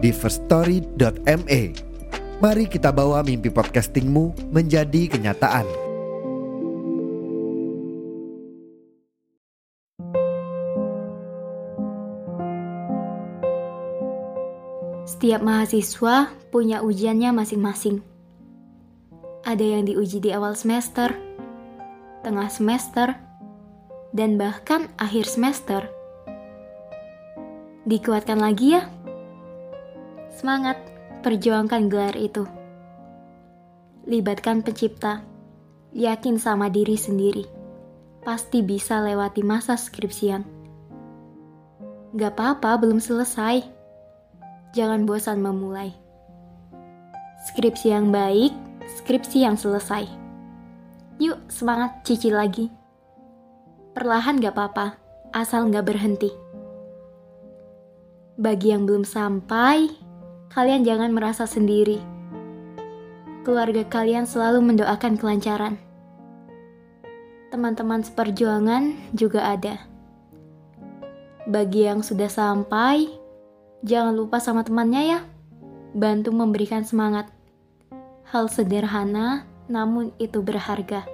di firststory.me. Mari kita bawa mimpi podcastingmu menjadi kenyataan. Setiap mahasiswa punya ujiannya masing-masing. Ada yang diuji di awal semester, tengah semester, dan bahkan akhir semester. Dikuatkan lagi ya. Semangat, perjuangkan gelar itu. Libatkan pencipta, yakin sama diri sendiri. Pasti bisa lewati masa skripsian. Gak apa-apa, belum selesai. Jangan bosan memulai. Skripsi yang baik, skripsi yang selesai. Yuk, semangat cicil lagi. Perlahan gak apa-apa, asal gak berhenti. Bagi yang belum sampai, kalian jangan merasa sendiri. Keluarga kalian selalu mendoakan kelancaran. Teman-teman seperjuangan juga ada. Bagi yang sudah sampai, jangan lupa sama temannya ya. Bantu memberikan semangat. Hal sederhana, namun itu berharga.